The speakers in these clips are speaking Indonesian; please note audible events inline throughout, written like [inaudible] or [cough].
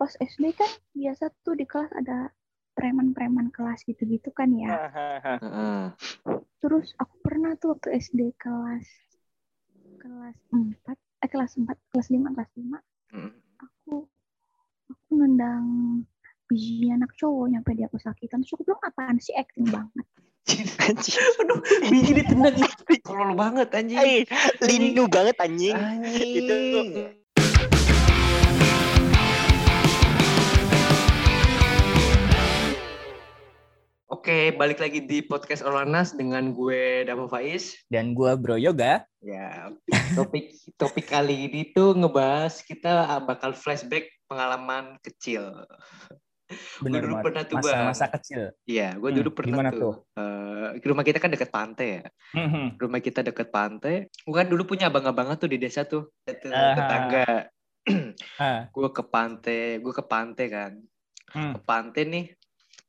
pas SD kan biasa tuh di kelas ada preman-preman kelas gitu-gitu kan ya. Heeh. Terus aku pernah tuh waktu SD kelas kelas 4, eh kelas 4, kelas 5, kelas 5, Mm. aku aku nendang biji anak cowok nyampe dia kesakitan. Terus aku bilang apaan sih acting banget. Anjing. [laughs] Aduh, biji ditendang itu tolol banget anjing. Linu banget anjing. Anjing. Itu Oke, balik lagi di podcast Orlanas dengan gue Davo Faiz. Dan gua Bro Yoga. Ya, topik topik kali ini tuh ngebahas kita bakal flashback pengalaman kecil. Bener dulu banget. pernah tuh, Bang. Masa-masa kecil. Iya, gue Hmm, dulu pernah gimana tuh. tuh? eh, rumah kita kan deket pantai ya. Rumah kita deket pantai. Gue kan dulu punya abang-abangan tuh di desa tuh. Tetangga. [clears throat] Ah, gue ke pantai, gue ke pantai kan. hmm. Ke pantai nih,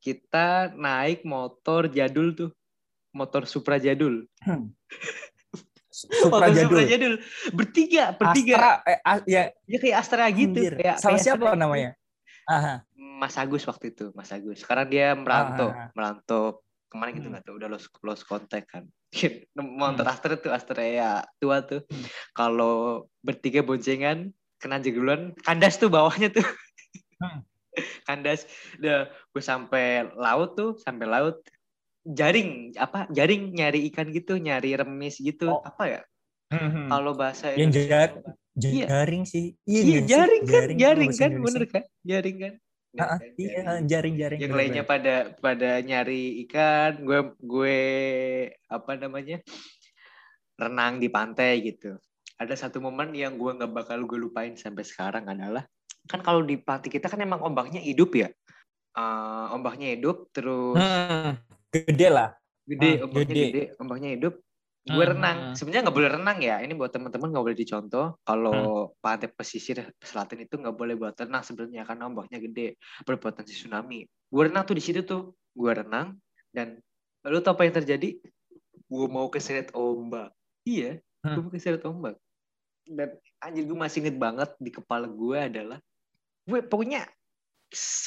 kita naik motor jadul tuh. Motor Supra jadul. [laughs] Supra motor jadul. Supra jadul. Bertiga, bertiga. Astra, eh, ya, Ya kayak Astra gitu. anjir. Kayak, Sama kayak siapa Astra. namanya? Aha. Mas Agus waktu itu, Mas Agus. Sekarang dia merantau, Ah, ah, ah. merantau ke mana gitu Hmm. nggak tahu. Udah lost lost contact kan. [laughs] Motor Hmm. Astra tuh Astra ya tua tuh. Hmm. Kalau bertiga boncengan kena jeguluan, kandas tuh bawahnya tuh. Hmm. [laughs] kandas. Udah gue sampai laut tuh, sampai laut jaring apa jaring nyari ikan gitu nyari remis gitu Oh. apa ya Hmm. kalau bahasa Yang apa? Jaring Iya. sih. iya sih? jaring kan kalau jaring bahasa kan Indonesia. bener kan jaring kan Ah, ah, Jaring. iya, jaring-jaring. yang lainnya pada pada nyari ikan gue gue apa namanya renang di pantai gitu ada satu momen yang gue nggak bakal gue lupain sampai sekarang adalah kan kalau di pantai kita kan emang ombaknya hidup ya Eh, ombaknya hidup terus Hmm. Gede lah. gede ombaknya gede. gede ombaknya hidup gue Hmm. renang sebenarnya nggak boleh renang ya ini buat teman-teman nggak boleh dicontoh kalau Hmm. pantai pesisir selatan itu nggak boleh buat renang sebenarnya karena ombaknya gede berpotensi tsunami gue renang tuh di situ tuh gue renang dan lu tau apa yang terjadi gue mau keseret ombak iya gue Hmm. mau keseret ombak dan anjir gue masih inget banget di kepala gue adalah gue pokoknya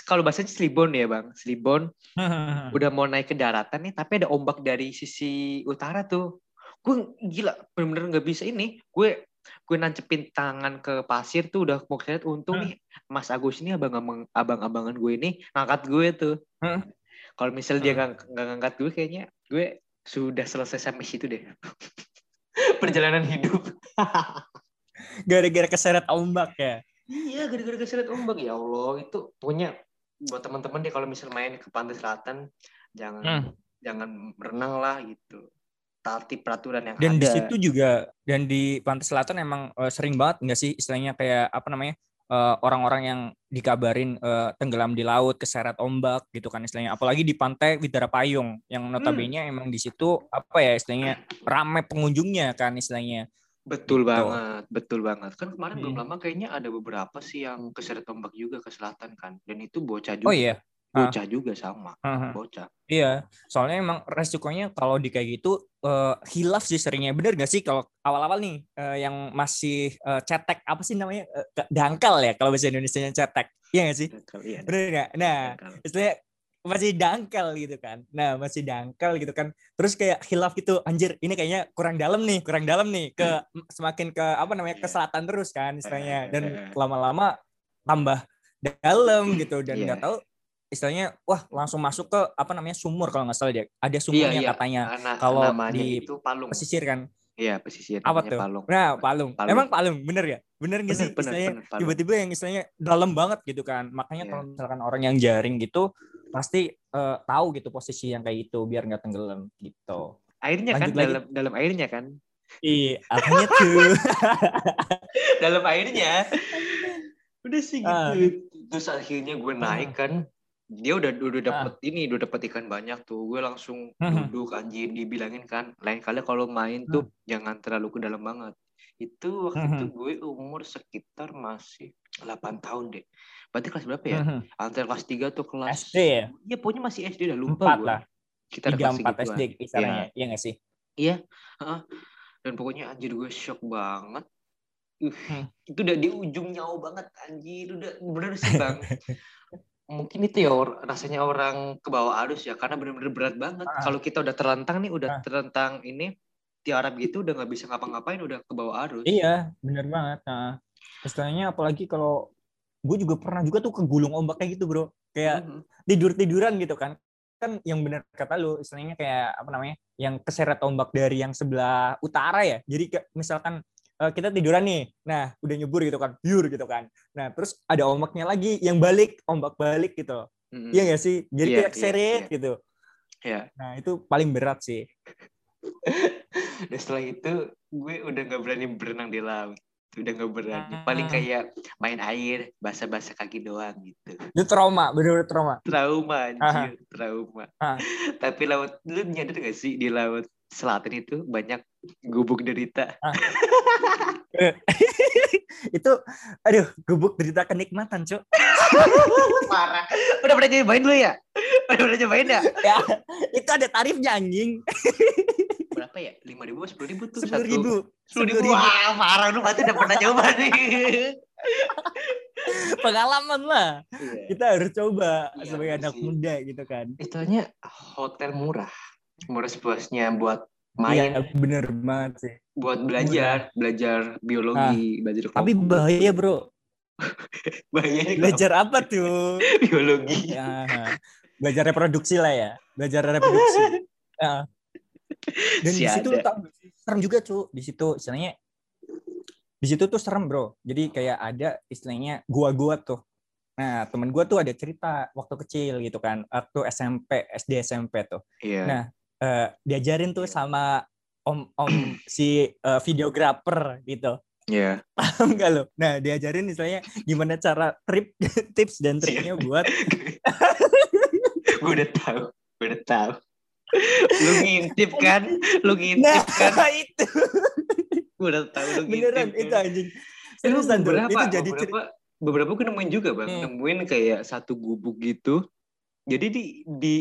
kalau bahasanya selibon ya bang. Selibon Hmm. [laughs] udah mau naik ke daratan nih tapi ada ombak dari sisi utara tuh. Gue gila bener-bener nggak bisa ini. Gue gue nancepin tangan ke pasir tuh udah mau keseret untung nih. Mas Agus ini abang-abang abang-abangan gue ini ngangkat gue tuh. Kalau misal dia nggak nggak ngangkat gue kayaknya gue sudah selesai sampai situ deh. [laughs] Perjalanan hidup. [laughs] Gara-gara keseret ombak ya. Iya gara-gara keseret ombak. Ya Allah itu pokoknya buat teman-teman deh kalau misal main ke pantai selatan jangan Hmm. jangan berenang lah gitu. Taati peraturan yang Dan ada. di situ juga dan di pantai selatan emang eh, sering banget nggak sih istilahnya kayak apa namanya eh, orang-orang yang dikabarin eh, tenggelam di laut keseret ombak gitu kan istilahnya. Apalagi di pantai Widara Payung yang notabene emang di situ apa ya istilahnya ramai pengunjungnya kan istilahnya betul Gitu. banget betul banget kan kemarin belum Hmm. lama kayaknya ada beberapa sih yang keseret ombak juga ke selatan kan dan itu bocah juga oh iya bocah juga sama Aha. bocah Iya, soalnya emang resikonya kalau di kayak gitu eh, hilaf sih seringnya. Bener gak sih kalau awal-awal nih eh, yang masih eh, cetek apa sih namanya ke- dangkal ya kalau bahasa Indonesia cetek, iya gak sih? Dangkal, iya, Bener gak? Nah, dangkal. istilahnya masih dangkal gitu kan. Nah, masih dangkal gitu kan. Terus kayak hilaf gitu, anjir ini kayaknya kurang dalam nih, kurang dalam nih ke semakin ke apa namanya ke selatan terus kan istilahnya. Dan lama-lama tambah dalam gitu. Dan Iya. nggak tahu istilahnya wah langsung masuk ke apa namanya sumur kalau nggak salah dia ada iya sumurnya iya. katanya Ana- kalau di itu palung. pesisir kan. Iya pesisir apa tuh? palung. Nah palung. Palung. emang palung? Bener ya? Bener nggak sih? bener istilahnya tiba-tiba yang istilahnya dalam banget gitu kan. Makanya Iya. kalau misalkan orang yang jaring gitu pasti eh, tahu gitu posisi yang kayak itu biar nggak tenggelam gitu. Airnya kan Lanjut lagi. dalam dalam airnya kan? Iya apanya tuh? [laughs] Dalam airnya? Udah sih gitu. Ah. terus akhirnya gue naik kan. Dia udah udah Ah. dapet ini udah dapet ikan banyak tuh. Gue langsung Mhm. duduk anjir dibilangin kan. Lain kali kalau main tuh jangan terlalu ke dalam banget. Itu waktu itu gue umur sekitar masih 8 tahun deh berarti kelas berapa ya? Mhm. antara kelas 3 tuh kelas SD ya? Ya pokoknya masih SD dah lupa lah. Kita tiga empat SD kisarannya. Iya. Nggak sih? Iya. Dan pokoknya anjir gue shock banget. Uh, Hmm. itu udah di ujung nyawa banget anjir. Udah bener sih [laughs] bang. Mungkin itu ya or- rasanya orang ke bawah arus ya karena bener-bener berat banget. Ah. kalau kita udah terlentang nih udah Ah. terlentang ini tiarap gitu udah nggak bisa ngapa-ngapain udah ke bawah arus. Iya, bener banget. Nah, istilahnya apalagi kalau gue juga pernah juga tuh kegulung ombak kayak gitu bro. Kayak Mhm. tidur-tiduran gitu kan. Kan yang bener kata lu, istilahnya kayak apa namanya, yang keseret ombak dari yang sebelah utara ya. Jadi kayak misalkan eh, kita tiduran nih, nah udah nyebur gitu kan, biur gitu kan. Nah terus ada ombaknya lagi yang balik, ombak balik gitu. Mhm. Iya gak sih? Jadi Iya, kayak iya, keseret iya. gitu. Iya. Nah itu paling berat sih. [laughs] Dan setelah itu gue udah nggak berani berenang di laut udah nggak berani. Ah. paling kayak main air basah-basah kaki doang gitu. Itu trauma, bener-bener trauma. trauma Aha. anjir trauma. Ah. tapi laut lu nyadar gak sih di laut selatan itu banyak gubuk derita? [laughs] Itu aduh gubuk derita kenikmatan cuk. [laughs] Parah. Udah pernah nyobain lu ya? Udah pernah nyobain ya? Ya itu ada tarifnya anjing [laughs] berapa ya? lima ribu sepuluh ribu tuh sepuluh ribu. Sepuluh ribu. Wah parah lu pasti udah pernah coba nih. [laughs] Pengalaman lah. Iya. kita harus coba Iya, sebagai iya anak sih. muda gitu kan. Istilahnya hotel murah. Murah sepuasnya buat iya main. bener banget sih. Buat belajar belajar biologi belajar tapi bahaya bro. [laughs] Bahayanya belajar apa tuh? [laughs] Biologi. Ya, belajar reproduksi lah ya. Belajar reproduksi. Ya. Dan Si di situ ada. tau gak serem juga cu. Di situ istilahnya di situ tuh serem bro. Jadi kayak ada istilahnya gua-gua tuh. Nah temen gua tuh ada cerita waktu kecil gitu kan waktu SMP SD SMP tuh. Iya. Nah, eh, diajarin tuh sama om om [clears throat] si eh, videografer gitu. Iya. Paham nggak lo? Nah diajarin misalnya gimana cara trip [laughs] tips dan triknya buat [laughs] gue udah tahu gue udah tahu lu ngintip kan lu ngintip nah kan [laughs] itu gue udah tahu lu ngintip beneran kan. itu anjing Eh, seriusan tuh beberapa, itu jadi beberapa, beberapa gue nemuin juga bang, Hmm. nemuin kayak satu gubuk gitu. Jadi di di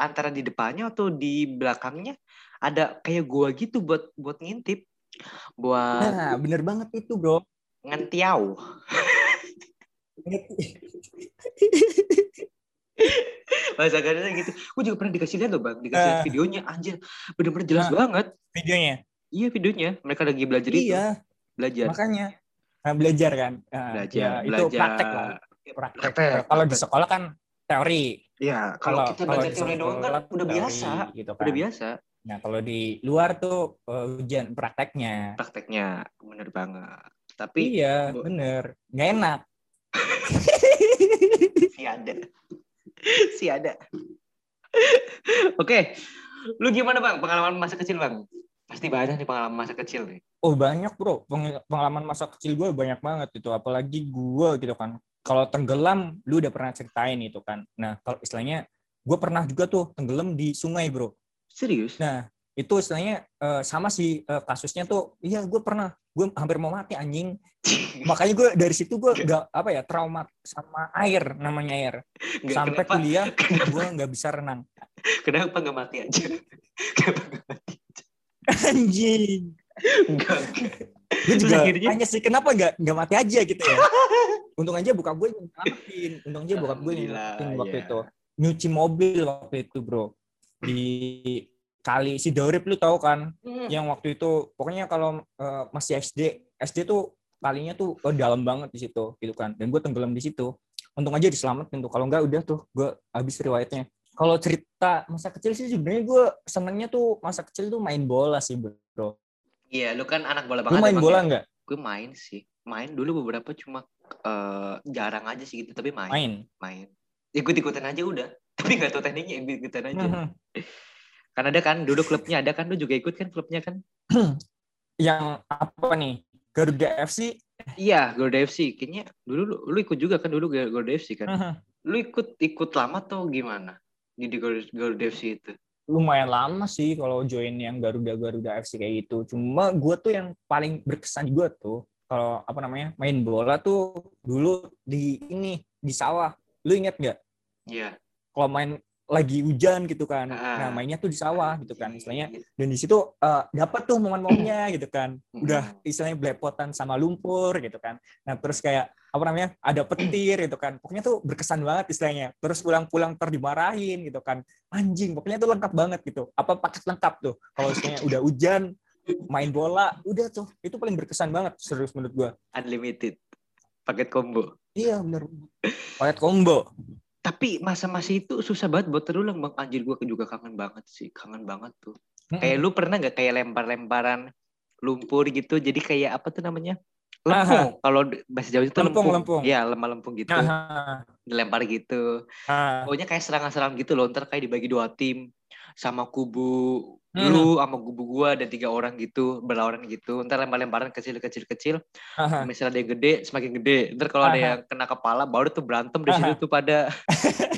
antara di depannya atau di belakangnya ada kayak gua gitu buat buat ngintip, buat nah bener banget itu bro ngentiau. [laughs] Bahasa kasarnya gitu. Gue juga pernah dikasih lihat loh bang, dikasih Ah. videonya anjir, bener-bener jelas Ah. banget. videonya Iya videonya, mereka lagi belajar itu, iya belajar. makanya nah, belajar kan Nah, Belajar, ya, itu belajar. praktek lah praktek, Praktek, kalau di sekolah kan teori Iya, kalau kita belajar di teori doang kan udah teori, biasa, gitu udah kan. biasa. Nah, kalau di luar tuh eh, ujian prakteknya. prakteknya bener banget tapi iya, bener. Nggak enak. [laughs] ada [laughs] si ada oke lu gimana bang pengalaman masa kecil bang pasti banyak nih pengalaman masa kecil nih Oh, banyak, Bro. Peng- Pengalaman masa kecil gue banyak banget itu. Apalagi gue gitu kan. Kalau tenggelam, lu udah pernah ceritain itu kan. Nah, kalau istilahnya, gue pernah juga tuh tenggelam di sungai, Bro. serius Nah, itu istilahnya eh, sama sih eh, kasusnya tuh. Iya, gue pernah. Gue hampir mau mati, anjing. [laughs] Makanya gue dari situ gue gak, apa ya, trauma sama air, namanya air. Nggak, Sampai kenapa, kuliah, kenapa, gue nggak bisa renang. kenapa nggak mati aja kenapa nggak mati Anjing. enggak Gue juga akhirnya? tanya sih kenapa nggak nggak mati aja gitu ya. Untung aja buka gue yang nyelamatin. Untung aja buka gue yang nyelamatin waktu ya. itu. Nyuci mobil waktu itu bro. Di kali si Dorip lu tahu kan? Yang waktu itu pokoknya kalau eh, masih SD, SD tuh kalinya tuh oh, dalam banget di situ gitu kan. Dan gue tenggelam di situ. Untung aja diselamatin tuh. Kalau nggak udah tuh gue habis riwayatnya. Kalau cerita masa kecil sih sebenarnya gue senengnya tuh masa kecil tuh main bola sih bro. iya lu kan anak bola Lu banget main emang bola ya. nggak? gue main sih main dulu beberapa cuma eh, jarang aja sih gitu tapi main Main. main ikut ikutan aja udah [laughs] tapi nggak tahu tekniknya ikut ikutan aja Mhm. Kan ada kan dulu klubnya ada kan lu juga ikut kan klubnya kan? [clears throat] Yang apa nih? Garuda FC iya Garuda FC kayaknya dulu lu, lu ikut juga kan dulu Garuda FC kan? Lu ikut ikut lama atau gimana? Di, di Garuda, FC itu? Lumayan lama sih kalau join yang Garuda Garuda FC kayak gitu. Cuma gue tuh yang paling berkesan gue tuh kalau apa namanya main bola tuh dulu di ini di sawah. Lu inget nggak? Iya. Kalau main lagi hujan gitu kan. Ah. Nah, mainnya tuh di sawah gitu kan istilahnya. Iya. Dan di situ eh, dapat tuh momen-momennya [clears throat] gitu kan. Udah istilahnya belepotan sama lumpur gitu kan. Nah, terus kayak apa namanya? Ada petir gitu kan. Pokoknya tuh berkesan banget istilahnya. Terus pulang-pulang ter dimarahin gitu kan. Anjing, pokoknya tuh lengkap banget gitu. Apa paket lengkap tuh. Kalau istilahnya udah hujan, main bola, udah tuh. Itu paling berkesan banget serius menurut gua. Unlimited. Paket combo. Iya, bener. Paket combo. Tapi masa-masa itu susah banget buat terulang bang. Anjir gue juga kangen banget sih. Kangen banget tuh. Kayak lu pernah nggak kayak lempar-lemparan lumpur gitu. Jadi kayak apa tuh namanya? Lempung. Kalau bahasa Jawa itu Lempung, lempung. Iya, lemah lempung gitu. Aha. Dilempar gitu. Ah. Pokoknya kayak serangan-serangan gitu loh. Ntar kayak dibagi dua tim. Sama kubu Hmm. lu sama kubu gua ada tiga orang gitu. Berlawanan gitu. Ntar lempar-lemparan kecil-kecil-kecil. Aha. Misalnya ada yang gede, semakin gede. Ntar kalau ada yang kena kepala, baru tuh berantem di situ tuh pada.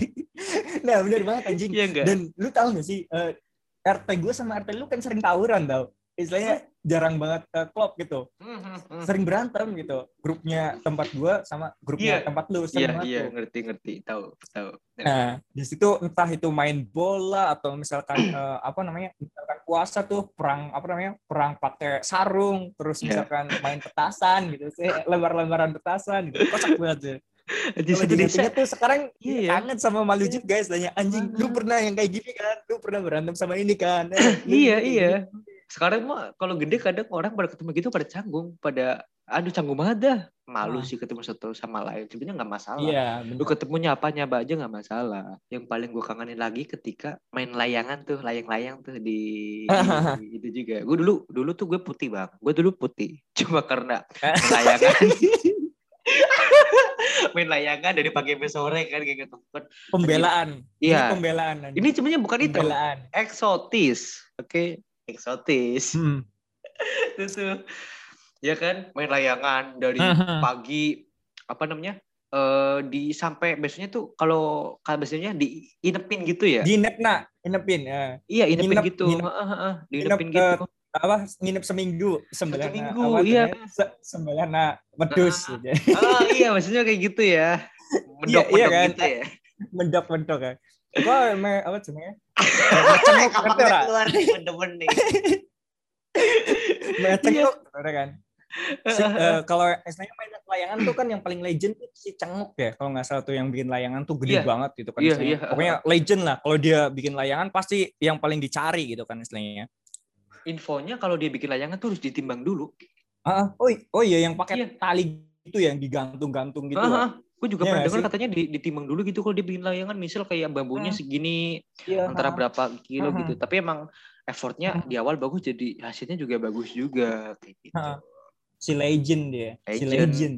[laughs] nah, bener banget anjing. Enggak? Dan lu tahu gak sih, eh, RT gue sama RT lu kan sering tawuran tau. Istilahnya jarang banget eh, klop gitu. Sering berantem gitu. Grupnya tempat gua sama grupnya Iya. tempat lu. Iya, Sering banget iya, tuh. ngerti, ngerti. Tahu, tahu. Nah, di situ entah itu main bola atau misalkan [clears throat] eh, apa namanya? Misalkan puasa tuh perang apa namanya? Perang pakai sarung, terus Iya. misalkan main petasan gitu sih, [laughs] lembar-lembaran petasan gitu. Kocak banget sih. Di situ desa. tuh sekarang Iya, ya. kangen sama malu juga guys tanya anjing lu pernah yang kayak gini kan lu pernah berantem sama ini kan Eh, [laughs] Iya, iya. Sekarang mah kalau gede kadang orang pada ketemu gitu pada canggung, pada aduh canggung banget dah. Malu Ah. sih ketemu satu sama lain. Sebenarnya nggak masalah. iya Lu bener. ketemunya apa nyaba aja nggak masalah. Yang paling gue kangenin lagi ketika main layangan tuh, layang-layang tuh di, di- [laughs] itu juga. Gue dulu dulu tuh gue putih bang. Gue dulu putih. [laughs] Cuma karena [laughs] layangan. main layangan dari pagi sampai sore kan kayak gitu. pembelaan ini Iya. pembelaan. Ini sebenarnya bukan itu. pembelaan Eksotis. Oke, eksotis. Hmm. [laughs] itu tuh ya kan main layangan dari Mhm. pagi apa namanya eh di sampai biasanya tuh kalau kalau biasanya diinepin gitu ya Dinep nak, inepin. eh. iya inepin nginep- gitu nginep- Heeh, heeh, nginep, diinepin eh, gitu Apa nginep seminggu, sembilan Seminggu, apa, iya. Se- sembilan nak wedus gitu. ah iya maksudnya kayak gitu ya mendok iya mendok kan? gitu ya Mendok mendok ya. Apa me- apa sebenarnya? Cengok ngerti ora? keluar nih [laughs] Cengok, ada kan? [laughs] Si- eh, kalau istilahnya main layangan tuh kan yang paling legend tuh si Cengok ya kalau nggak salah tuh yang bikin layangan tuh gede Iya. banget gitu kan Iya, istilahnya. iya. pokoknya legend lah kalau dia bikin layangan pasti yang paling dicari gitu kan istilahnya infonya kalau dia bikin layangan tuh harus ditimbang dulu ah oh, oh iya yang pakai Iya. tali itu yang digantung-gantung gitu lah. Gue juga Iya pernah dengar katanya di- ditimbang dulu gitu kalau dia bikin layangan misal kayak bambunya Hmm. segini Iya, antara berapa kilo gitu. Tapi emang effortnya di awal bagus jadi hasilnya juga bagus juga kayak gitu. Si legend dia si Legend. legend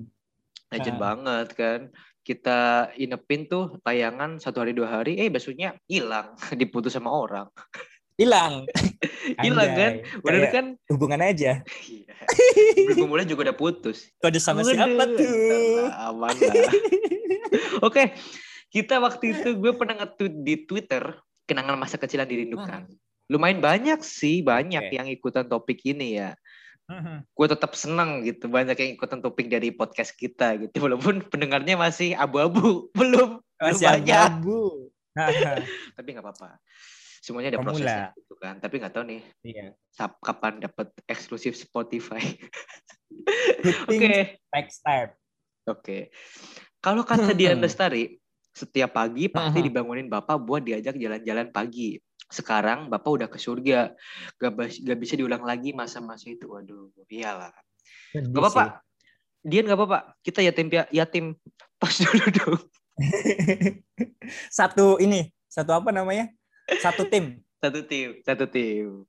Legend Ah. banget kan. Kita inepin tuh tayangan satu hari dua hari, eh besoknya hilang, [laughs] diputus sama orang. Hilang [laughs] Hilang kan? Kayak kan? hubungan aja Iya. [laughs] Mulai juga udah putus. kode sama siapa Waduh, tuh Aman lah. [laughs] Oke, kita waktu itu gue pernah nge-tweet di Twitter kenangan masa kecil yang dirindukan. Lumayan banyak sih, banyak Oke. yang ikutan topik ini ya. Mhm. gue tetap senang gitu banyak yang ikutan topik dari podcast kita gitu walaupun pendengarnya masih abu-abu belum masih banyak. abu Haha. tapi nggak apa-apa semuanya ada Pemula. prosesnya gitu kan tapi nggak tahu nih iya kapan dapat eksklusif Spotify [laughs] oke things next time oke kalau kata Dian Lestari setiap pagi pasti Mhm. dibangunin bapak buat diajak jalan-jalan pagi sekarang bapak udah ke surga gak, gak bisa diulang lagi masa-masa itu waduh iyalah Sedih Gak apa-apa. sih. Dian gak apa-apa. Kita yatim yatim pas [laughs] dulu dong. [laughs] satu ini satu apa namanya satu tim Satu tim, satu tim.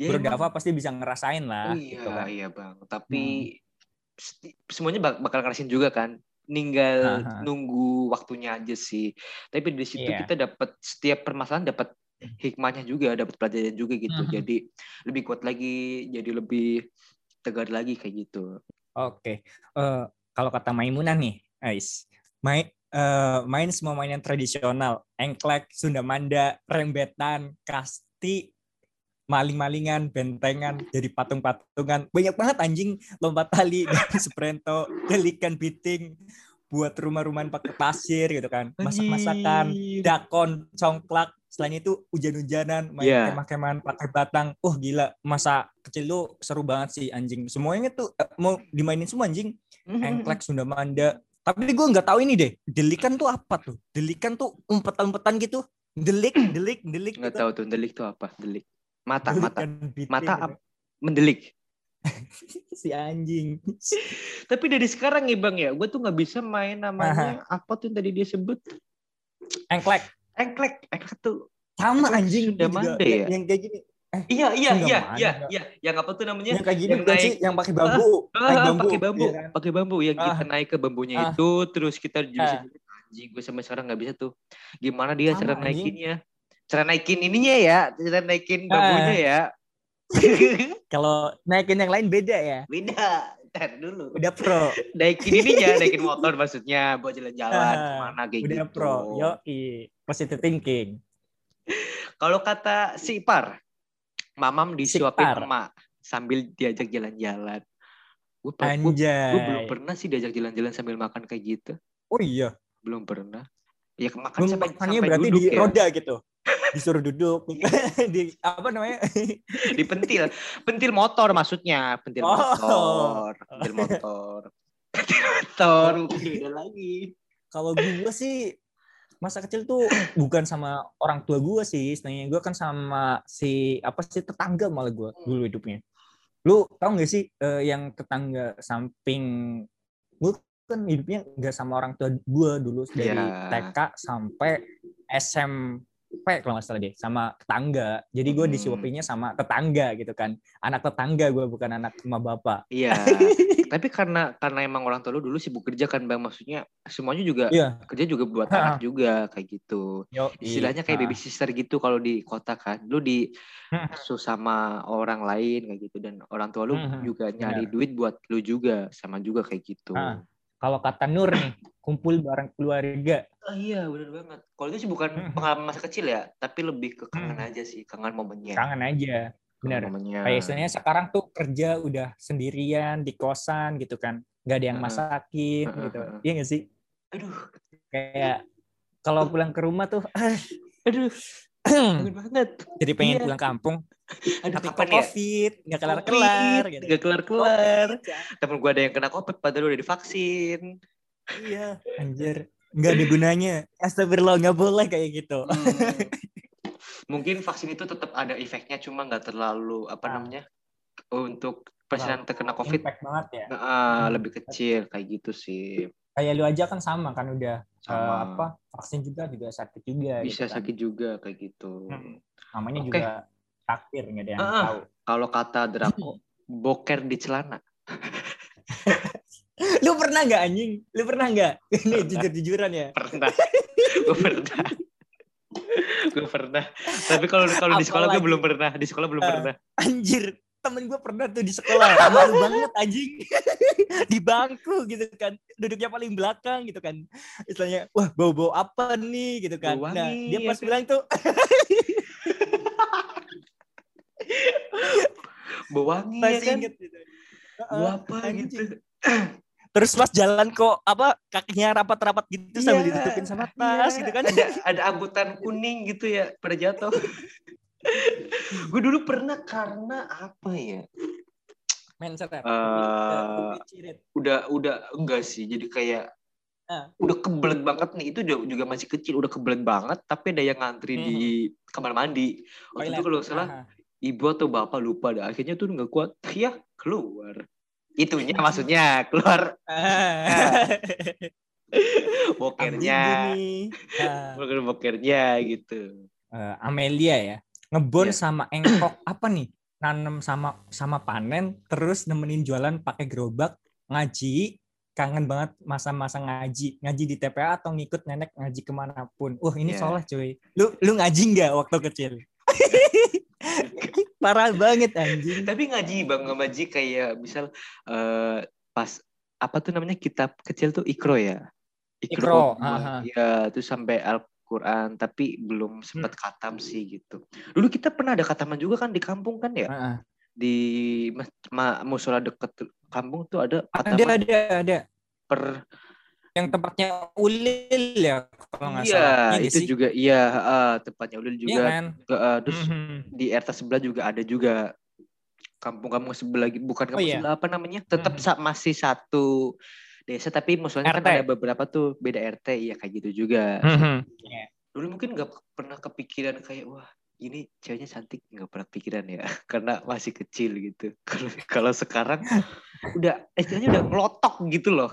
Ya, Bro emang- Dava pasti bisa ngerasain lah iya, gitu kan. iya bang. Tapi seti- semuanya bak- bakal ngerasain juga kan. Ninggal Aha. nunggu waktunya aja sih. Tapi di situ Iya. kita dapat setiap permasalahan dapat hikmahnya juga, dapat pelajaran juga gitu. Mhm. Jadi lebih kuat lagi, jadi lebih tegar lagi kayak gitu. Oke, Eh, kalau kata Maimunah nih, guys, main eh, main semua mainan tradisional, engklek, Sunda Manda, rembetan, kasti, maling-malingan, bentengan, jadi patung-patungan, banyak banget anjing, lompat tali, [laughs] dari sprento, gelikan biting, buat rumah-rumahan pakai pasir gitu kan, masak-masakan, dakon, congklak, Selain itu hujan-hujanan, main Iya. kemah-kemahan pakai batang. Oh gila, masa kecil lu seru banget sih anjing. Semuanya tuh eh, mau dimainin semua anjing. Engklek, Sunda Manda. Tapi gue nggak tahu ini deh. Delikan tuh apa tuh? Delikan tuh umpetan-umpetan gitu. Delik, [clears throat] delik, delik. Nggak gitu. tahu tuh delik tuh apa? Delik. Mata, mata. Mata gitu. ap- mendelik. [laughs] si anjing. Tapi dari sekarang nih Bang ya, gue tuh nggak bisa main namanya apa tuh yang tadi dia sebut? Engklek. Engklek. Engklek tuh. Sama anjing. Juga. Manda Yang, ya? yang kayak gini. Iya, iya, iya, Manda. iya, iya. Yang apa tuh namanya? Yang kayak gini Yang naik- sih? Yang pakai bambu. Ah, naik bambu. pakai bambu, iya kan? pakai bambu yang kita Ah. naik ke bambunya Ah. itu, terus kita bisa Ah. anjing gue sampai sekarang nggak bisa tuh. Gimana dia Sama, cara anjing. naikinnya? Cara naikin ininya ya, cara naikin bambunya Ah. ya. [laughs] Kalau naikin yang lain beda ya. Beda. Ntar dulu. Udah pro. Naikin ininya, naikin motor maksudnya buat jalan-jalan Ah, ke mana kayak Udah gitu. pro. Yo, positive thinking. Kalau kata si Ipar, mamam disuapin emak sambil diajak jalan-jalan. Gue belum pernah sih diajak jalan-jalan sambil makan kayak gitu. Oh iya. Belum pernah. Ya makan Belum sampai, makannya sampai berarti duduk di ya. roda gitu. [laughs] Disuruh duduk. [laughs] di apa namanya? [laughs] Di pentil. Pentil motor maksudnya. Pentil Oh. motor. Pentil motor. Pentil motor. Beda lagi. Kalau gue sih masa kecil tuh bukan sama orang tua gue sih, sebenarnya gue kan sama si apa sih tetangga malah gue dulu hidupnya. Lu tau gak sih eh, yang tetangga samping gue kan hidupnya nggak sama orang tua gue dulu dari Iya. TK sampai SMP kalau nggak salah deh sama tetangga. Jadi gue Hmm. disuapinya sama tetangga gitu kan. Anak tetangga gue bukan anak emak bapak. Iya. [laughs] Tapi karena karena emang orang tua lu dulu sibuk kerja kan Bang. Maksudnya semuanya juga Iya. kerja juga buat Ha. anak juga kayak gitu. Yo, Istilahnya kayak baby sister gitu kalau di kota kan. Lu di asuh sama orang lain kayak gitu dan orang tua lu Mhm, juga nyari duit buat lu juga sama juga kayak gitu. Ah. Kalau kata Nur nih, kumpul bareng keluarga. Oh iya bener banget. Kalau itu sih bukan pengalaman masa kecil ya, tapi lebih ke kangen Mhm. aja sih, kangen momennya. Kangen aja. Momennya. Kayak istilahnya sekarang tuh kerja udah sendirian di kosan gitu kan. Gak ada yang masakin Heeh, gitu. heeh. Iya gak sih? Aduh, Kayak kalau pulang ke rumah tuh [laughs] aduh, [clears throat] banget. jadi pengen Iya. pulang kampung. Aduh, Tapi kapan kok ya? covid, gak kelar-kelar Covid, gitu. Nggak kelar-kelar. Covid. Temen gue ada yang kena covid padahal udah divaksin. Iya, anjir. Gak ada gunanya. Astagfirullah, gak boleh kayak gitu. Hmm. [laughs] Mungkin vaksin itu tetap ada efeknya, cuma nggak terlalu apa Ah. namanya untuk persen terkena covid Impact banget ya. ah, Hmm. lebih kecil kayak gitu sih. Kayak lu aja kan sama kan udah eh, Sama. apa vaksin juga juga sakit juga Bisa gitu kan. sakit juga kayak gitu. Hmm. namanya Oke. juga takdir nggak ada yang Ah. tahu Kalau kata Draco, boker di celana. [laughs] lu pernah nggak anjing lu pernah nggak [laughs] ini jujur jujuran ya Pernah. gue pernah. gue pernah. Tapi kalau kalau di sekolah gue belum pernah. Di sekolah belum Ah. pernah. anjir temen gue pernah tuh di sekolah malu banget anjing [laughs] di bangku gitu kan duduknya paling belakang gitu kan istilahnya wah bau bau apa nih gitu kan nah dia ya pas kan? bilang tuh [laughs] Bau wangi ya kan? inget gitu Bau apa anjing. gitu. [clears throat] terus pas jalan kok apa kakinya rapat-rapat gitu sambil Iya, ditutupin sama tas iya. gitu kan Ada ada abutan kuning gitu ya pada jatuh. [laughs] gue dulu pernah karena apa ya? main serep Eh, udah udah enggak sih. Jadi kayak Ah. udah kebelet banget nih. Itu juga, masih kecil udah kebelet banget tapi ada yang ngantri di kamar mandi. Waktu itu kalau salah ibu atau bapak lupa dah. Akhirnya tuh nggak kuat. Ya keluar. Itunya maksudnya keluar. Bokernya. Boker bokernya gitu. Eh, Amelia ya ngebon Iya. sama engkok [clears throat] apa nih nanem sama sama panen terus nemenin jualan pakai gerobak ngaji kangen banget masa-masa ngaji ngaji di TPA atau ngikut nenek ngaji ke mana pun wah ini Iya. soleh cuy lu lu ngaji nggak waktu kecil [laughs] parah banget anjing tapi ngaji bang ngaji kayak misal eh, pas apa tuh namanya kitab kecil tuh ikro ya gua. aha. ya tuh sampai Al-Quran tapi belum sempat Hmm. katam sih gitu dulu kita pernah ada kataman juga kan di kampung kan ya Heeh. di ma- musola deket kampung tuh ada ada kataman ada ada per yang tempatnya Ulil ya kalau nggak Iya, salah. nggak itu sih? juga iya, heeh, tempatnya Ulil Iya juga. kan? Heeh, terus Mhm. di RT sebelah juga ada juga kampung-kampung sebelah bukan kampung iya. sebelah apa namanya? Tetap Mhm. sa- masih satu desa tapi maksudnya kan ada beberapa tuh beda RT iya kayak gitu juga. Mhm. Dulu mungkin nggak pernah kepikiran kayak wah ini ceweknya cantik nggak pernah kepikiran ya [laughs] karena masih kecil gitu. Kalau kalau sekarang udah istilahnya udah ngelotok gitu loh.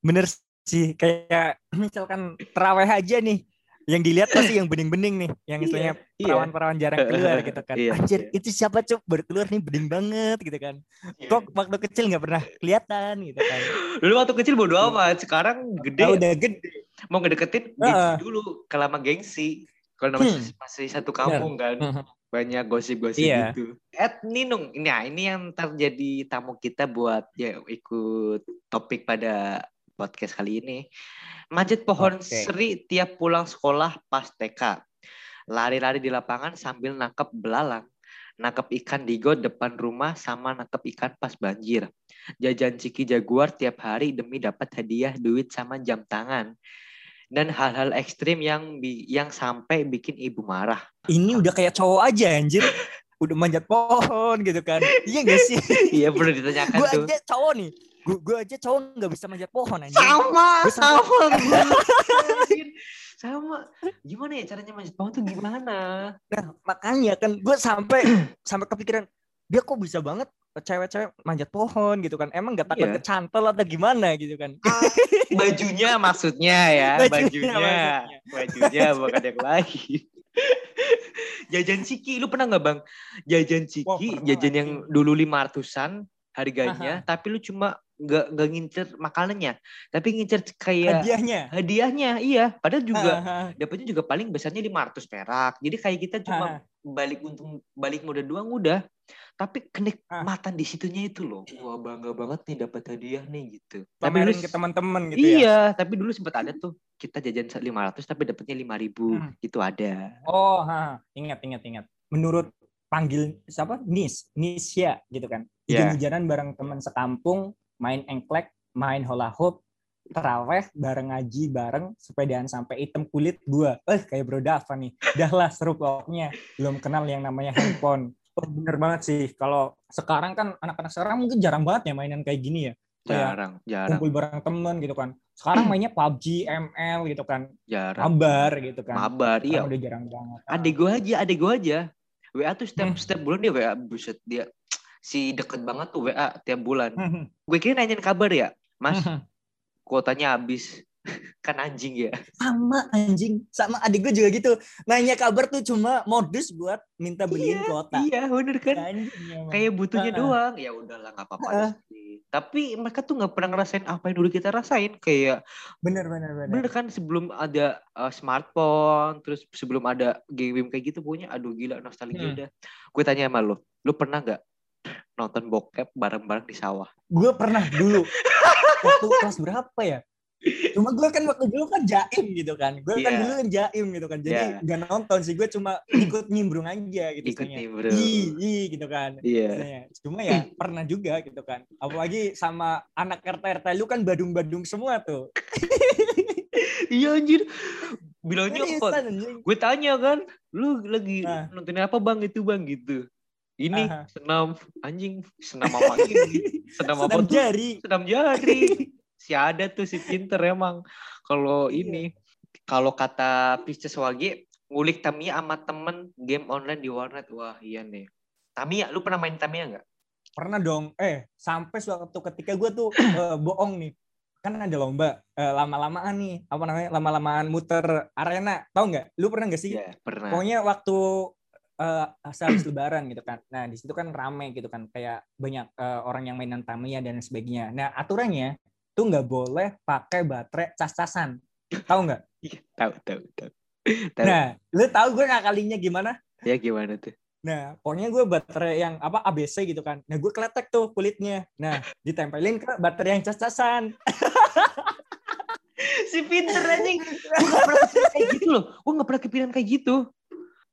Bener sih kayak [clears throat] misalkan terawih aja nih yang dilihat pasti yang bening-bening nih yang istilahnya Iya. perawan-perawan jarang keluar gitu kan Iya, anjir iya. itu siapa cuk baru keluar nih bening banget gitu kan Iya. kok waktu kecil nggak pernah kelihatan gitu kan Dulu waktu kecil bodo amat, sekarang gede Ah, udah gede mau ngedeketin gengsi dulu kelama gengsi. Kalau namanya Hmm. masih satu kampung kan. Mhm. banyak gosip-gosip Iya. gitu. Ed Ninung, nah ini yang terjadi tamu kita buat ya ikut topik pada podcast kali ini. Manjat pohon Oke. seri tiap pulang sekolah pas TK. Lari-lari di lapangan sambil nangkep belalang. Nangkep ikan di got depan rumah sama nangkep ikan pas banjir. Jajan ciki jaguar tiap hari demi dapat hadiah duit sama jam tangan. Dan hal-hal ekstrim yang bi- yang sampai bikin ibu marah. ini udah kayak cowok aja anjir [laughs] udah manjat pohon gitu kan [laughs] iya gak sih Iya perlu ditanyakan gue tuh. aja cowok nih gue aja cowok nggak bisa manjat pohon anjir Sama, Gua sama. [laughs] sama. Gimana ya caranya manjat pohon tuh gimana? Nah, makanya kan gue sampai [clears throat] sampai kepikiran dia kok bisa banget cewek-cewek manjat pohon gitu kan. Emang gak takut Iya. kecantol atau gimana gitu kan. Bajunya maksudnya ya, [laughs] Bajunya bajunya. Bajunya bukan yang lain. [laughs] jajan ciki, lu pernah nggak bang? Jajan ciki, Wah, jajan yang dulu lima ratusan harganya, tapi lu cuma nggak nggak ngincer makanannya, tapi ngincer kayak Hadiahnya. hadiahnya, iya. Padahal juga dapatnya juga paling besarnya 500 perak. Jadi kayak kita cuma balik untung balik modal doang udah. Tapi kenikmatan di situnya itu loh. Wah bangga banget nih dapat hadiah nih gitu. Tapi Pamerin dulu ke teman-teman gitu ya. iya, tapi dulu sempat ada tuh kita jajan 500 tapi dapatnya 5000 Hmm. Itu ada. Oh, ha, ingat ingat ingat. Menurut panggil siapa? Nis, Nisya gitu kan. Iya. Jajan bareng teman sekampung, main engklek, main hula hoop, teraweh bareng ngaji bareng sepedaan sampai hitam kulit gua. Eh kayak Bro Dava nih. Dah lah seru pokoknya. Belum kenal yang namanya handphone. Oh, bener banget sih. Kalau sekarang kan anak-anak sekarang mungkin jarang banget ya mainan kayak gini ya. Kayak Jarang, jarang, kumpul bareng temen gitu kan. Sekarang mainnya PUBG, ML gitu kan. jarang. Mabar gitu kan. Mabar, iya. Udah jarang banget. Adik gue aja, adik gue aja. WA tuh setiap Hmm. setiap bulan dia WA buset dia [tsk] si deket banget tuh WA tiap bulan. Hmm. Gue kira nanyain kabar ya, Mas. Kuotanya habis. [laughs] kan anjing ya. sama anjing sama adik gue juga gitu nanya kabar tuh cuma modus buat minta beliin Iya, kuota Iya, bener kan? Anjing emang. Kayak butuhnya Heeh. doang. Ya udahlah nggak apa-apa sih. Tapi mereka tuh nggak pernah ngerasain apa yang dulu kita rasain. Kayak bener bener bener bener kan sebelum ada uh, smartphone, terus sebelum ada game-game kayak gitu, pokoknya aduh gila nostalgia Hmm. udah. Gue tanya sama lo, lo pernah nggak nonton bokep bareng-bareng di sawah? gue pernah dulu [laughs] waktu kelas berapa ya cuma gue kan waktu dulu kan jaim gitu kan gue kan Iya. dulu kan jaim gitu kan jadi Iya. nggak nonton sih gue cuma [clears throat] ikut nimbrung aja gitu Ikut nimbrung. Ih, gitu kan Iya. istilahnya. cuma ya [clears throat] pernah juga gitu kan apalagi sama anak RT RT lu kan badung-badung semua tuh Iya anjir. Bilangnya apa? Gue tanya kan, lu lagi Ah. nonton apa bang itu bang gitu. Ini Aha. senam anjing, senam apa ini? [laughs] Senam apa Senam tuh? jari senam jari. [laughs] si ada tuh si pinter emang. Kalau Iya. ini, kalau kata Pisces Wage, ngulik Tamiya sama temen game online di warnet. Wah iya nih. Tamiya, lu pernah main Tamiya nggak? pernah dong eh sampai suatu ketika gue tuh [clears throat] eh, bohong nih kan ada lomba eh, lama-lamaan nih apa namanya lama-lamaan muter arena tahu nggak lu pernah nggak sih Iya, pernah. pokoknya waktu eh sehabis [clears throat] lebaran gitu kan nah di situ kan rame gitu kan kayak banyak eh, orang yang mainan Tamiya dan sebagainya nah aturannya tuh nggak boleh pakai baterai cas-casan tahu nggak Iya, tahu, tahu, tahu. Nah lu tahu gue ngakalinya gimana Ya gimana tuh? Nah, pokoknya gue baterai yang apa ABC gitu kan. Nah, gue kletek tuh kulitnya. Nah, ditempelin ke baterai yang cas-casan. [laughs] si pinter anjing. Gue gak pernah kayak gitu loh. Gue gak pernah kepikiran kayak gitu.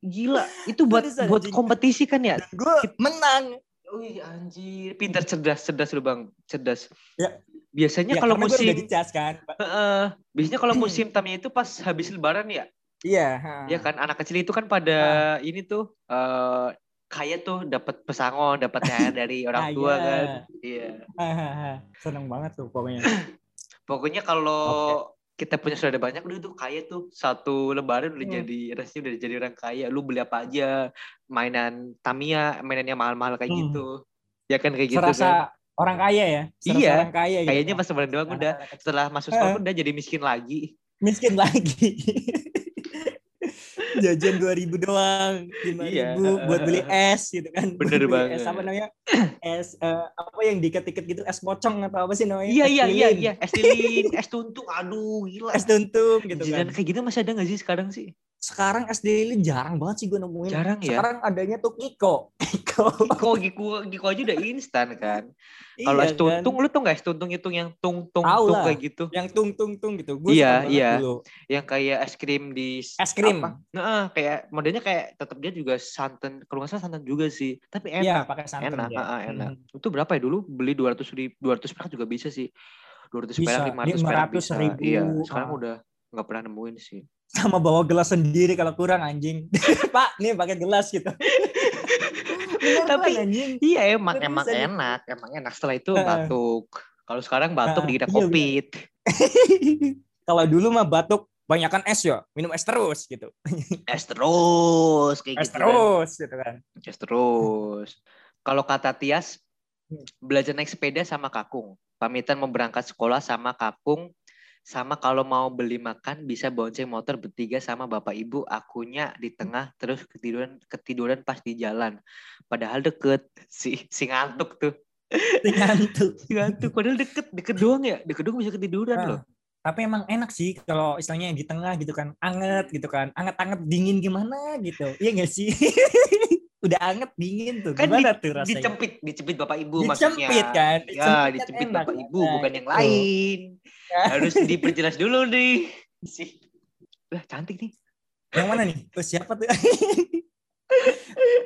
Gila, itu buat Seriusan, buat kompetisi kan ya? Gue menang. Wih anjir, pintar cerdas, cerdas lu bang, cerdas. Ya. Biasanya Ya, kalau musim udah dicas kan. Heeh. biasanya kalau musim tamnya itu pas habis lebaran ya. Iya. ha. Ya kan anak kecil itu kan pada ini tuh eh kaya tuh dapat pesangon, dapat THR [laughs] dari orang Ah, tua iya. kan. Iya. Seneng banget tuh pokoknya. [clears throat] Pokoknya kalau kita punya saudara banyak udah tuh kaya tuh satu lebaran udah Hmm. jadi rasanya udah jadi orang kaya. Lu beli apa aja? Mainan Tamiya, mainan yang mahal-mahal kayak Hmm. gitu. Ya kan kayak gitu Serasa kan. Orang kaya ya. Iya, orang kaya gitu. Kayaknya pas lebaran doang udah kecil. setelah masuk sekolah Eh. udah jadi miskin lagi. miskin lagi. [laughs] Jajan 2000 doang, 5000 Iya. buat beli es gitu kan. Bener beli banget. Es apa namanya? Es eh, apa yang diket-iket gitu, es pocong atau apa sih namanya? Iya iya iya iya, es lilin, es tuntung, aduh gila. Es tuntung gitu Jajanan kan. kayak gitu masih ada nggak sih sekarang sih? Sekarang es lilin jarang banget sih gue nemuin. Jarang ya. Sekarang adanya tuh Kiko. [laughs] Kiko. Giko, Giko aja udah instan kan. [laughs] Kalau Iya es tuntung, lu tuh es tuntung itu yang tung tung Tahu tung lah. kayak gitu? yang tung tung tung gitu. Gue Iya, iya. dulu. Yang kayak es krim di Es krim. apa? Nah, kayak modelnya kayak tetap dia juga santan, kalau nggak salah santan juga sih. Tapi Iya, enak, pakai santan enak, ah, ah, enak. Hmm. Itu berapa ya dulu? Beli 200 ribu, 200 perak juga bisa sih. 200 Bisa, perak, 500 perak 500 bisa. ribu. Iya, sekarang Ah. udah nggak pernah nemuin sih. sama bawa gelas sendiri kalau kurang anjing. [laughs] Pak, nih pakai gelas gitu. Tapi- anjing. Iya emang Bener emang enak, emang enak. Setelah itu batuk. Kalau sekarang batuk Heeh, dikira iya, covid. [laughs] kalau dulu mah batuk banyakan es ya, minum es terus gitu. Es terus kayak Es gitu. kan. terus gitu kan. Es terus. Kalau kata Tias, Hmm. belajar naik sepeda sama Kakung. Pamitan mau berangkat sekolah sama Kakung. Sama kalau mau beli makan bisa bonceng motor bertiga sama bapak ibu. Akunya di tengah terus ketiduran ketiduran pas di jalan. Padahal deket [laughs] si si ngantuk tuh. Ngantuk. [laughs] Si ngantuk padahal deket deket doang ya. Deket doang bisa ketiduran Nah, loh. Tapi emang enak sih kalau istilahnya di tengah gitu kan, anget gitu kan, anget-anget dingin gimana gitu, iya nggak sih? [laughs] Udah anget dingin tuh, Kan gimana tuh rasanya? Dicempit, dicempit bapak ibu maksudnya. Dicempit kan? Ya, Dicempit kan dicempit enak. bapak ibu Nah, bukan yang gitu. lain. Ya. Harus diperjelas dulu nih. Sih. Lah cantik nih. Yang mana nih? Oh, siapa tuh?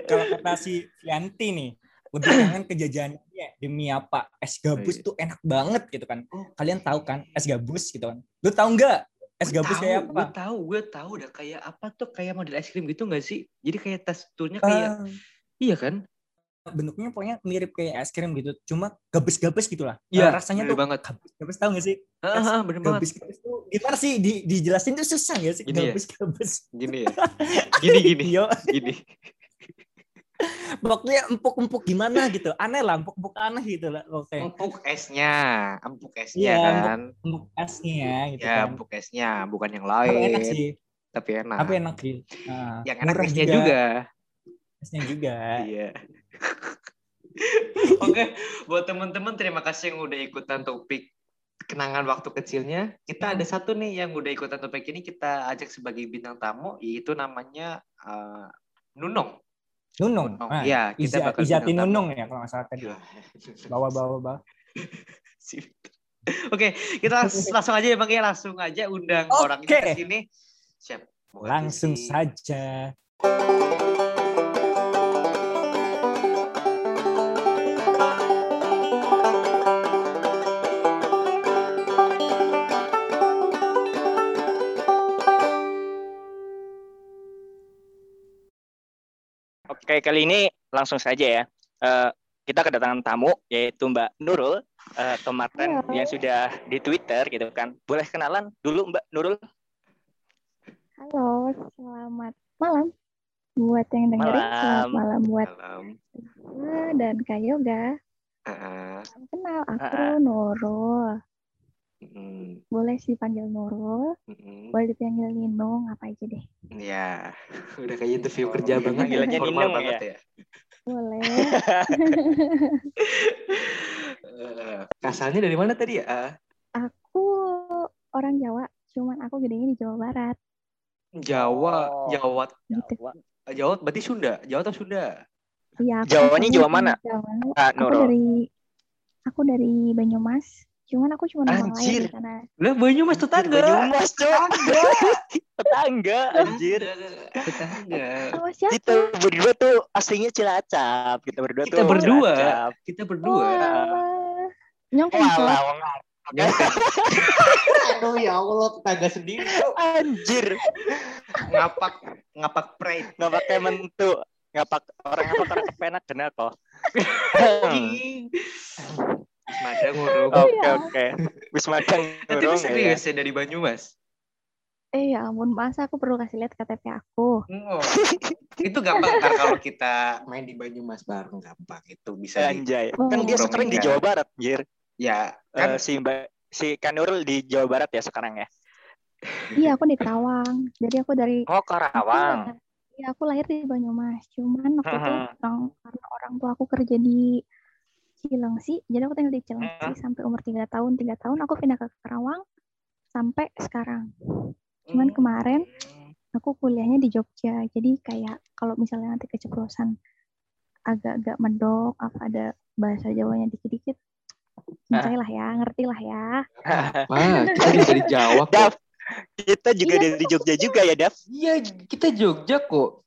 Kalau kata si Yanti nih, lebih kangen kejajaannya demi apa? Es gabus iya. tuh enak banget gitu kan. Kalian tahu kan es gabus gitu kan? Lu tahu nggak es gabus tahu, kayak Gue apa? tahu, gue tahu udah kayak apa tuh kayak model es krim gitu nggak sih? Jadi kayak teksturnya kayak Ah, iya kan? bentuknya pokoknya mirip kayak es krim gitu, cuma gabus-gabus gitu lah. Iya, Eh, rasanya tuh banget. gabus-gabus tahu nggak sih? Ah, ah, bener banget. Gabus-gabus tuh gimana sih di, dijelasin tuh susah ya sih Gini ya? gabus-gabus. Gini ya. [laughs] Gini gini. Yo, Gini. Pokoknya empuk-empuk gimana gitu. Aneh lah, empuk-empuk aneh gitu lah. Oke. Empuk esnya, empuk esnya Iya, kan. Empuk esnya gitu Ya, kan. empuk esnya, bukan yang Tapi lain. enak sih. Tapi enak. Tapi enak sih. Nah, Yang enak esnya juga. Esnya juga. Iya. [laughs] Oke, buat teman-teman terima kasih yang udah ikutan topik kenangan waktu kecilnya. Kita ada satu nih yang udah ikutan topik ini kita ajak sebagai bintang tamu, yaitu namanya eh, Nunung. Nunung. Nunung. Nah, Iya, kita Iza- bakal Izati. Nunung ya kalau nggak salah tadi. Bawa bawa bawa. Oke, kita [laughs] langsung aja ya Bang ya, langsung aja undang orang ini Oke. ke sini. Siap. Langsung sih. saja. Oke, kali ini langsung saja ya. Eh, kita kedatangan tamu yaitu Mbak Nurul eh, kemarin Halo. yang sudah di Twitter gitu kan. Boleh kenalan dulu Mbak Nurul? Halo, selamat malam buat yang dengerin. Selamat Malam. malam buat Malam. dan Kak Yoga. Salam kenal, aku Ah. Nurul. Mm, Boleh sih panggil Nurul, mm, boleh dipanggil Ninung, apa aja deh. Ya, [laughs] udah kayak interview Oh, kerja banget. panggilannya Formal Ninung banget ya. Boleh. [laughs] Eh, Asalnya dari mana tadi ya? Aku orang Jawa, cuman aku gedenya di Jawa Barat. Jawa, Oh. Jawa, Gitu. Jawa. Jawa berarti Sunda, Jawa atau Sunda? Iya, Jawanya Jawa mana? Jawa. Mbak Aku dari aku dari Banyumas, cuman aku cuma numpang Anjir. di sana. Lah Banyumas tetangga. Banyumas, Cok. [laughs] Tetangga, anjir. Tetangga. Sama siapa? Kita berdua tuh aslinya Cilacap. Kita berdua Kita tuh berdua. Cilacap. Kita berdua. Walah. Nyong kencot. Walah, wong Aduh ya Allah, tetangga sendiri Anjir, ngapak ngapak pride. nggak pakai mentu. Nggak pakai orang apa orang kepenak kena kok. [laughs] Madang ngurung. Oke oke. Wis madang ngurung, ya. serius ya dari Banyumas? Eh ya ampun, masa aku perlu kasih lihat KTP aku? Oh. itu gampang ntar kalau kita main di Banyumas bareng gampang itu bisa di, Anjay. Kan dia Oh. sering di Kan. Jawa Barat, anjir. ya Eh, kan si Mbak si Kanurul di Jawa Barat ya sekarang ya. Iya, aku di Kerawang. Jadi aku dari Oh, Karawang. Iya, aku lahir di Banyumas. Cuman waktu itu orang, karena orang tua aku kerja di Cilengsi, jadi aku tinggal di Cilengsi Mhm. sampai umur tiga tahun. Tiga tahun aku pindah ke Kerawang sampai sekarang. Cuman kemarin aku kuliahnya di Jogja. Jadi kayak kalau misalnya nanti keceplosan agak-agak medok, apa ada bahasa Jawanya dikit-dikit, ngerti lah ya, ngerti lah ya. [laughs] Wah, kita Jawa kok. Dav, kita juga Iya, dari Jogja juga ya, Dav. Iya, kita Jogja kok.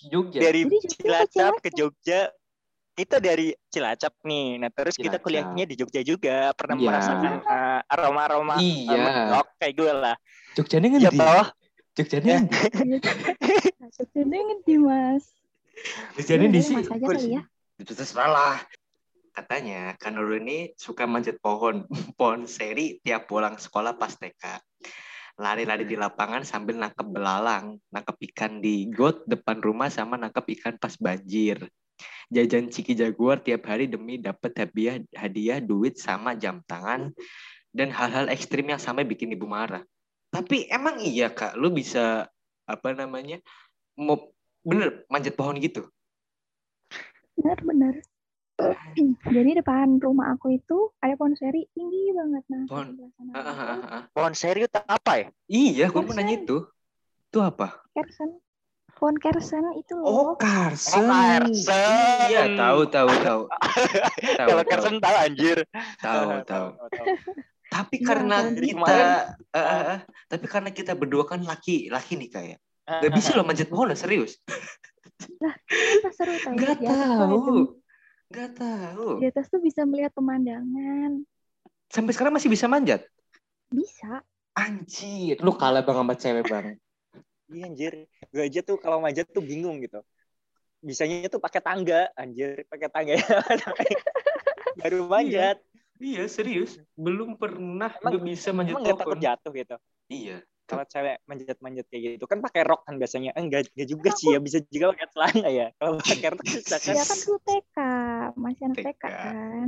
Jogja. Dari Jadi Jogja ke Cilacap ke. Jogja. Kita dari Cilacap nih. Nah, terus kita Cilacap. kuliahnya di Jogja juga. Pernah Iya. merasakan eh, aroma-aroma eh, Iya. medok kayak gue lah. Jogjanya Ya ngendi? [laughs] Jogjanya ngendi? Jogja ngerti mas. Jogjanya di Boleh sini. mas aja kali ya. Itu terserah lah. Katanya, Kanur ini suka manjat pohon. [laughs] Pohon seri tiap pulang sekolah pas TK. Lari-lari di lapangan sambil nangkep belalang. Nangkep ikan di got depan rumah sama nangkep ikan pas banjir. Jajan Ciki Jaguar tiap hari demi dapat hadiah, hadiah duit sama jam tangan. Dan hal-hal ekstrim yang sampai bikin ibu marah. Tapi emang iya kak, lu bisa apa namanya, mau bener manjat pohon gitu? Benar-benar. Jadi depan rumah aku itu ada pohon seri tinggi banget nah. Pohon- Ah, ah, itu ah. Pohon serius apa ya? Iya, gue mau Kersen. nanya itu. Itu apa? Kersen. Pohon kersen itu Oh, loh. Carson. Oh, Carson. Iya, tahu, tahu, tahu. [laughs] Tahu, Kalau tahu, Carson tahu anjir. tahu, tahu. Tapi Iya, karena Jadi kita, kemarin- eh, eh, eh, tapi karena kita berdua kan laki, laki nih kayak. Gak bisa loh manjat pohon, serius. Apa seru tau. Gak tahu. Gak tahu. Di atas tuh bisa melihat pemandangan. Sampai sekarang masih bisa manjat. Bisa. Anjir, lu kalah bang sama cewek bang. Iya anjir. Gue aja tuh kalau manjat tuh bingung gitu. Bisanya tuh pakai tangga, anjir, pakai tangga. [laughs] Baru manjat. Iya, serius. Belum pernah Emang- gue bisa manjat Emang takut jatuh gitu. Iya. Kalau cewek manjat-manjat kayak gitu kan pakai rok kan biasanya. Enggak, enggak juga sih ya, bisa juga pakai celana ya. Kalau [laughs] pakai rok bisa kan. Ya kan dulu TK. Masih anak TK, kan.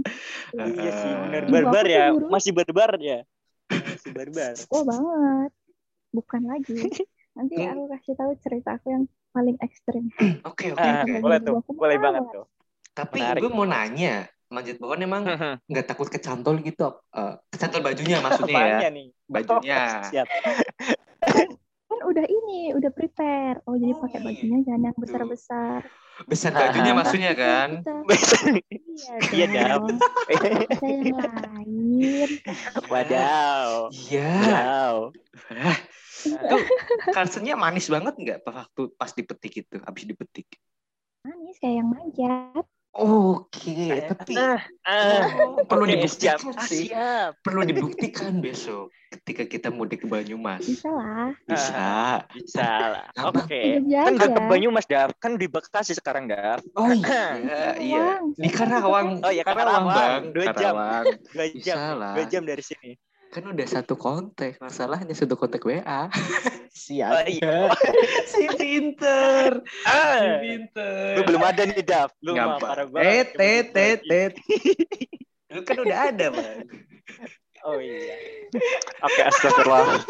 Iya sih, benar barbar ya. Masih barbar ya. Masih barbar. Oh banget. Bukan lagi. [laughs] Nanti Hmm. aku kasih tahu cerita aku yang paling ekstrim. [clears throat] Oke, oke, Ah, oke. boleh tuh, Aku boleh tahu. banget tuh. Tapi Menarik. gue mau nanya, manjat pohon emang nggak takut kecantol gitu? Eh, kecantol bajunya maksudnya ya? Nih? Bajunya. [laughs] Oh, siap. Kan udah ini, udah prepare. Oh jadi Oh, pakai gitu. bajunya jangan yang besar-besar. Besar bajunya [laughs] maksudnya kan? Kita- Iya, Iya dong. [laughs] Kita yang lain. Wadaw. Iya. Wadaw. Tuh, Carson-nya manis banget nggak pas waktu pas dipetik itu, habis dipetik? Manis kayak yang manjat. Oke, tapi Ah, ah. oh, perlu Oke, dibuktikan siap. Ah, sih. siap. Perlu dibuktikan besok ketika kita mudik ke Banyumas. Bisa lah. Bisa. Bisa lah. Oke. Hidup Kan udah ke Banyumas, Dav. Kan di Bekasi sekarang, Dav. Oh [clears throat] iya, iya. Di Karawang. Oh iya, Karawang, Karawang. Bang. Dua jam. Karawang. Dua jam. Dua jam dari sini. Kan udah satu kontak, masalahnya satu kontak WA. si Oh, iya. [laughs] si pinter. Si Ah. pinter. Lu belum ada nih, Dav. Lu mah Gampang. parah Eh, banget. tet, tet, tet. Lu kan udah ada, Bang. Oh iya. Oke, astagfirullah.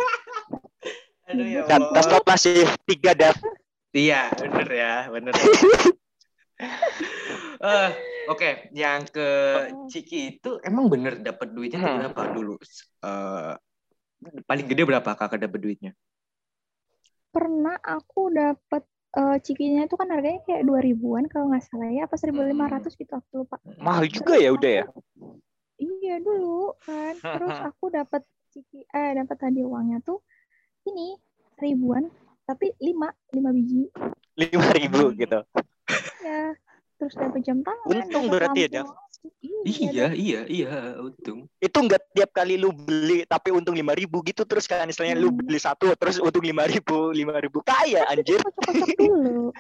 Aduh ya Dan masih tiga, Dav. Iya, bener ya, bener. [laughs] Eh, Oke, yang ke Ciki itu emang bener dapat duitnya Hmm. berapa dulu? Eh, paling gede berapa kakak dapat duitnya? Pernah aku dapat eh, cikinya itu kan harganya kayak 2000-an kalau nggak salah ya, apa 1500 gitu aku lupa. Mahal juga ya udah ya. Iya dulu kan. [laughs] Terus aku dapat ciki eh dapat tadi uangnya tuh ini ribuan tapi lima lima biji Lima ribu gitu. ya terus dapat jam tangan Untung berarti ya, lampu. Iya, iya, iya, untung. Itu enggak tiap kali lu beli tapi untung lima ribu gitu terus kan istilahnya lu Hmm. beli satu terus untung lima ribu lima ribu kaya anjir. kocok-kocok dulu [laughs]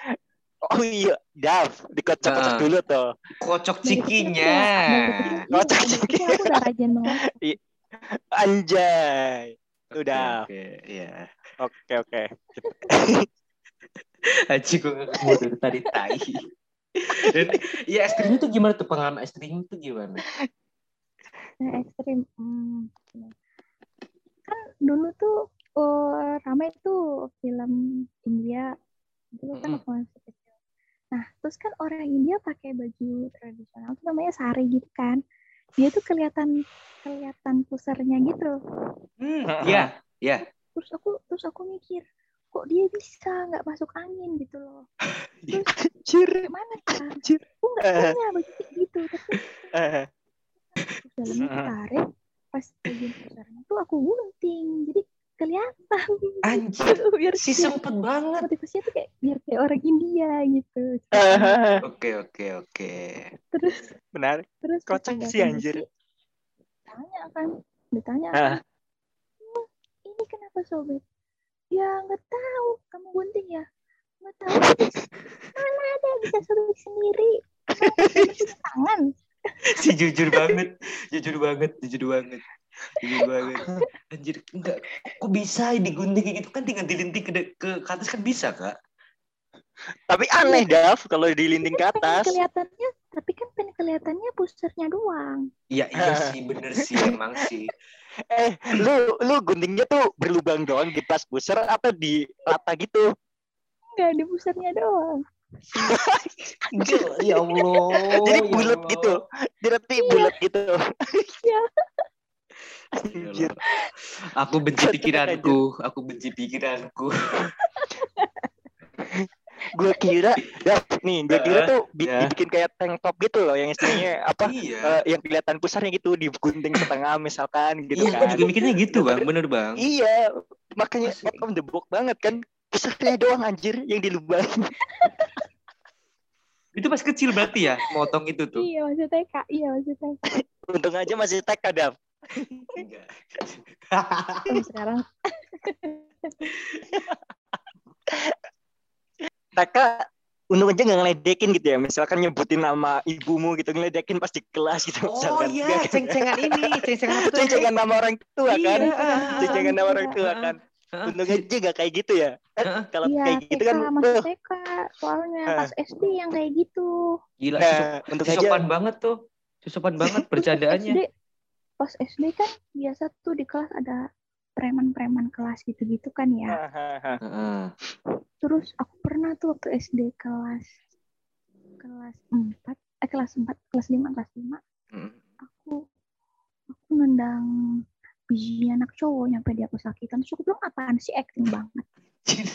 Oh iya, Dav, dikocok-kocok Nah. dulu tuh. Kocok cikinya. iya, Kocok dari kecil ciki. aku udah rajin banget [laughs] [laughs] Anjay. Udah. Oke, iya. Oke, oke. Haji gue gak ketemu dari tadi tai. Dan ya ekstrim itu gimana tuh pengalaman ekstrim itu gimana? Nah, ekstrim. Hmm. Kan dulu tuh oh, ramai tuh film India. Dulu kan Mm-mm. waktu masih kecil. Nah, terus kan orang India pakai baju tradisional tuh namanya sari gitu kan. Dia tuh kelihatan kelihatan pusernya gitu. Hmm, ya, ya. Terus aku terus aku mikir, kok dia bisa nggak masuk angin gitu loh. [laughs] Terus Anjir. gimana kan? Anjir. Aku nggak Eh. punya kayak gitu. Tapi Eh, terus dalamnya ketarik pas bagian pusarnya tuh aku gunting jadi kelihatan Anjir, Gitu, [laughs] biar si sempet banget. motivasinya tuh kayak biar kayak orang India gitu eh, Oke, oke, oke. terus Benar. terus Kocak sih, anjir. tanya kan ditanya "Oh, ini kenapa sobek ya nggak tahu kamu gunting ya nggak tahu mana ada bisa sobek sendiri tangan Si jujur banget, jujur banget, jujur banget. Jujur banget. Anjir, enggak. Kok bisa digunting gitu kan tinggal dilinting ke, ke, ke atas kan bisa, Kak? Tapi aneh, Dav, kalau dilinting ke atas. kelihatannya tapi kan pengen kelihatannya pusernya doang Iya, iya sih, bener sih, [laughs] emang sih. Eh, lu lu guntingnya tuh berlubang doang di pas pusar atau di rata gitu? nggak di pusernya doang ya Allah. Jadi ya bulat gitu. Berarti Iya. bulat gitu. Iya. Anjir. Aku benci pikiranku, aku benci pikiranku. Gue kira, Dav, nih, gue kira tuh bi- Ya. dibikin kayak tank top gitu loh, yang istilahnya [laughs] apa? Iya. eh, yang kelihatan pusarnya gitu digunting setengah misalkan gitu Iya, kan. juga mikirnya gitu, Bang. Bener, Bang. Iya, makanya the box banget kan. Pusarnya doang anjir yang dilubangin. [laughs] Itu pas kecil berarti ya, motong itu tuh. iya masih TK iya masih TK Untung aja masih TK. Terus sekarang [laughs] TK untung aja nggak ngeledekin gitu ya. Misalkan nyebutin nama ibumu gitu, ngeledekin pas di kelas gitu. Oh misalkan. iya, ceng-cengan ini, ceng-cengan [laughs] tuh? Ceng-cengan nama orang tua kan. Iya, ah, Ceng-cengan nama orang tua kan. Untung aja nggak kayak gitu ya. Kan Heeh. kalau iya kayak gitu TK kan, masih uh, TK soalnya pas SD yang kayak gitu Gila, susup- nah, untung aja. susupan banget tuh. Susupan banget [laughs] bercandaannya. SD pas SD kan biasa tuh di kelas ada preman-preman kelas gitu-gitu kan ya terus aku pernah tuh waktu SD kelas kelas 4 eh kelas 4 kelas 5 kelas 5 Mm. aku aku nendang biji anak cowok nyampe dia kesakitan terus aku bilang apaan sih acting banget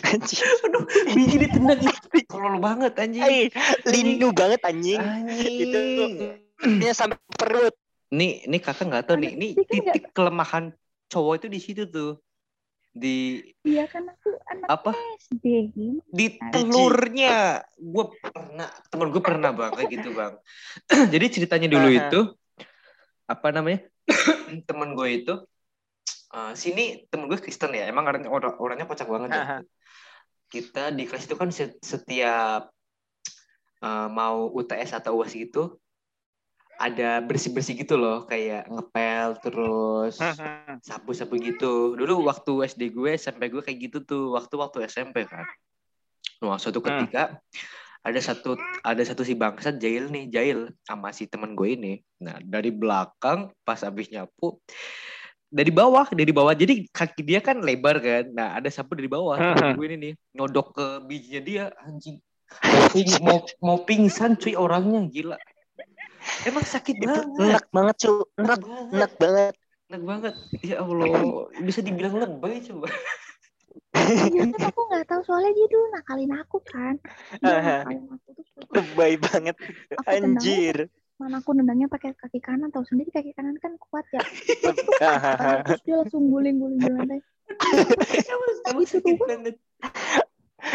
Anjir. Aduh, biji ditendang itu tolol banget anjing. Eh, linu banget anjing. Anjing. Itu dia sampai perut. Nih, nih kakak nggak tahu nih. Ini kan titik kelemahan cowok itu di situ tuh. Di iya kan aku anak apa? SD gimana? Di Aji. telurnya. Gue pernah, temen gue pernah bang kayak gitu bang. [clears throat] Jadi ceritanya dulu Aha. itu apa namanya? [clears throat] temen gue itu eh, sini temen gue Kristen ya. Emang orangnya orang, orangnya kocak banget. ya. Aha. Kita di kelas itu kan se- setiap eh, mau UTS atau UAS gitu ada bersih-bersih gitu loh kayak ngepel terus sapu-sapu gitu. Dulu waktu SD gue, SMP gue kayak gitu tuh. Waktu waktu SMP kan. Nah, suatu ketika ada satu ada satu si bangsat jahil nih, jahil sama si teman gue ini. Nah, dari belakang pas habis nyapu dari bawah, dari bawah. Jadi kaki dia kan lebar kan. Nah, ada sapu dari bawah. Temen gue ini nih nyodok ke bijinya dia anjing. Mau, ping- mau, mau pingsan cuy orangnya gila. Emang sakit Itu banget. enak banget, cu. Enak, Enak banget. enak banget. Ya Allah, bisa dibilang lebay coba. Iya kan aku nggak tahu soalnya dia dulu nakalin aku kan. Dia nakalin aku aku- Lebay banget. aku tendangnya Anjir. mana aku nendangnya pakai kaki kanan tahu sendiri kaki kanan kan kuat ya. [laughs] Terus dia langsung guling-guling di lantai. Sakit tuh. banget.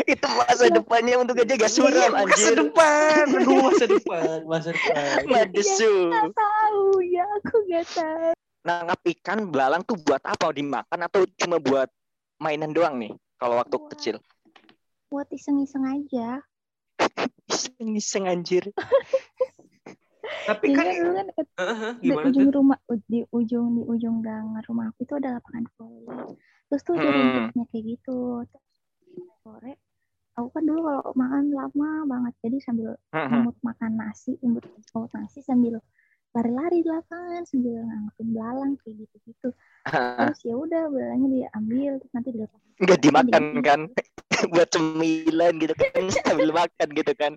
Itu masa depannya untuk aja gak suram Iya, masa anjir. depan. Aduh, masa depan, masa depan. Madesu. Gak tahu ya, aku gak tahu. Nangkap ikan belalang tuh buat apa? Dimakan atau cuma buat mainan doang nih? Kalau waktu Buat- kecil. Buat iseng-iseng aja. [laughs] Iseng-iseng anjir. Tapi Jadi kan kan kan Heeh, di gimana ujung tuh? rumah di ujung di ujung gang rumah aku itu ada lapangan volley terus tuh ada Hmm. rumputnya kayak gitu terus sore aku kan dulu kalau makan lama banget jadi sambil ngemut makan nasi ngemut ngemut nasi sambil lari-lari di lapangan sambil nganggepin belalang kayak gitu-gitu. [laughs] Terus ya udah belalangnya diambil terus nanti dilepas Nggak dimakan kan? [laughs] buat cemilan gitu kan [laughs] sambil makan gitu kan.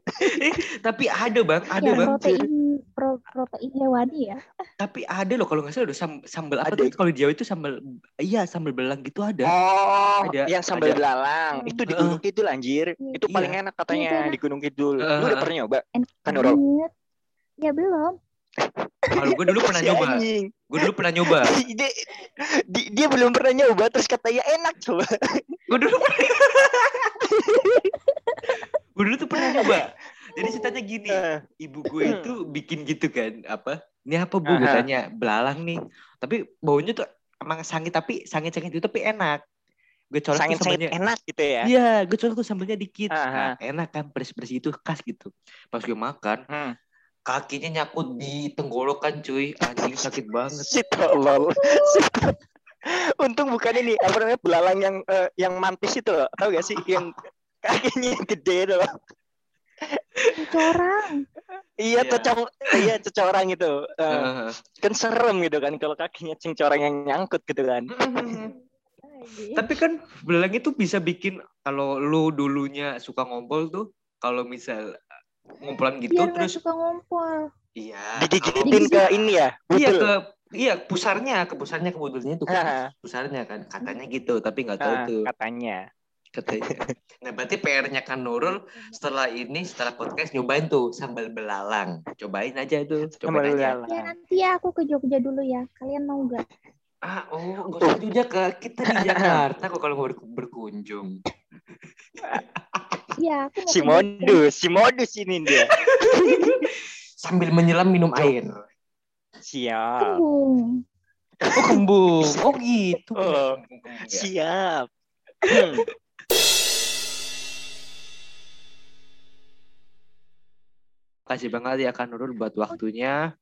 Tapi ada bang, ada ya bang. protein pro, protein hewani ya [laughs] Tapi ada loh kalau nggak salah udah sam- sambal apa Ada. tuh kalau di Jawa itu sambal iya sambal belang gitu ada. Oh, Ada, yang sambal ada. belalang. Hmm. Itu di. Gunung Kidul anjir. Iya. Itu paling Iya. enak katanya Iya, itu di Gunung Kidul. Lu Heeh. udah pernah nyoba? Kan, banget ya belum Kalau [laughs] gue dulu pernah nyoba. Gue dulu pernah nyoba. dia, di- dia belum pernah nyoba terus katanya enak coba. Gue dulu pernah. gue dulu tuh pernah nyoba. Jadi ceritanya gini, Eh, ibu gue itu bikin gitu kan, apa? Ini apa bu? Gue Aha. tanya, belalang nih. Tapi baunya tuh emang sangit tapi sangit-sangit itu tapi enak. Gue colok tuh Sangit-sangit sambalnya. enak gitu ya. Iya, gue colok tuh sambalnya dikit. Nah, enak kan, pedes-pedes itu khas gitu. Pas gue makan, Hmm. Kakinya nyakut di tenggorokan cuy. Anjing sakit banget. Si tolol. Si tolol. Untung bukan ini apa namanya belalang yang eh, yang mantis itu loh. Tahu gak sih yang [laughs] kakinya gede itu loh. corang Iya, Iya. cocok iya cecorang itu. Eh, Heeh. kan serem gitu kan kalau kakinya cengcorang yang nyangkut gitu kan. Tapi kan belalang itu bisa bikin kalau lu dulunya suka ngompol tuh, kalau misal ngumpulan gitu biar terus suka ngumpul iya. Digigitin ke ini ya, iya budel. ke iya pusarnya ke pusarnya ke budulnya tuh kan. Pusarnya kan katanya gitu tapi nggak tahu ah, tuh katanya. katanya. Nah berarti PR-nya kan Nurul setelah ini setelah podcast nyobain tuh sambal belalang. Cobain aja tuh Sambal cobain aja. belalang. ya nanti ya aku ke Jogja dulu ya. Kalian mau nggak? Ah oh nggak usah juga ke kita di Jakarta kok kalau mau ber- berkunjung [laughs] Iya, aku Si modus, si modus ini dia. [laughs] sambil menyelam minum air Siap. Kembung. oh kembung oh gitu Oh, Kembung, kembung, ya. Siap. Hmm. Makasih banget ya Kak Nurul buat waktunya.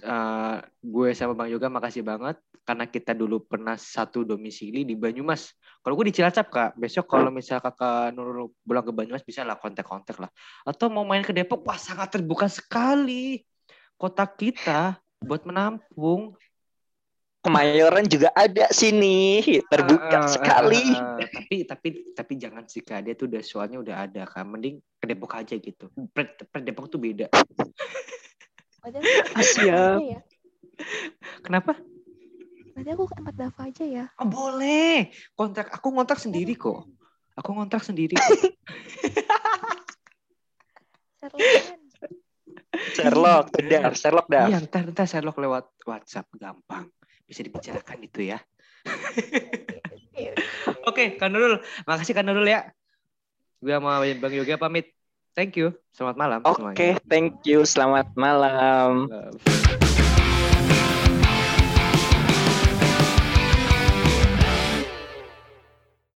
Eh, gue sama Bang Yoga makasih banget karena kita dulu pernah satu domisili di Banyumas. Kalau gue di Cilacap kak, besok kalau misal kakak Nurul pulang ke Banyumas bisa lah kontak-kontak lah. Atau mau main ke Depok, wah sangat terbuka sekali kota kita buat menampung. Kemayoran juga ada sini, terbuka eh, sekali. eh, eh, tapi tapi tapi jangan sih kak, dia tuh udah soalnya udah ada kan. Mending ke Depok aja gitu. Per, per Depok tuh beda. Dava aja ya. Kenapa? Berarti aku ke tempat Dava aja ya. Oh, boleh. Kontrak aku ngontrak sendiri kok. Aku ngontrak sendiri. kok. [laughs] Serlekan. Sherlock, tuh, Dar. Sherlock dah. Iya, ntar ntar Sherlock lewat WhatsApp gampang. Bisa dibicarakan itu ya. [laughs] Oke, Kak Nurul. Makasih Kak Nurul ya. Gue sama Bang Yoga pamit. Thank you. Selamat malam Oke, thank you. Selamat malam.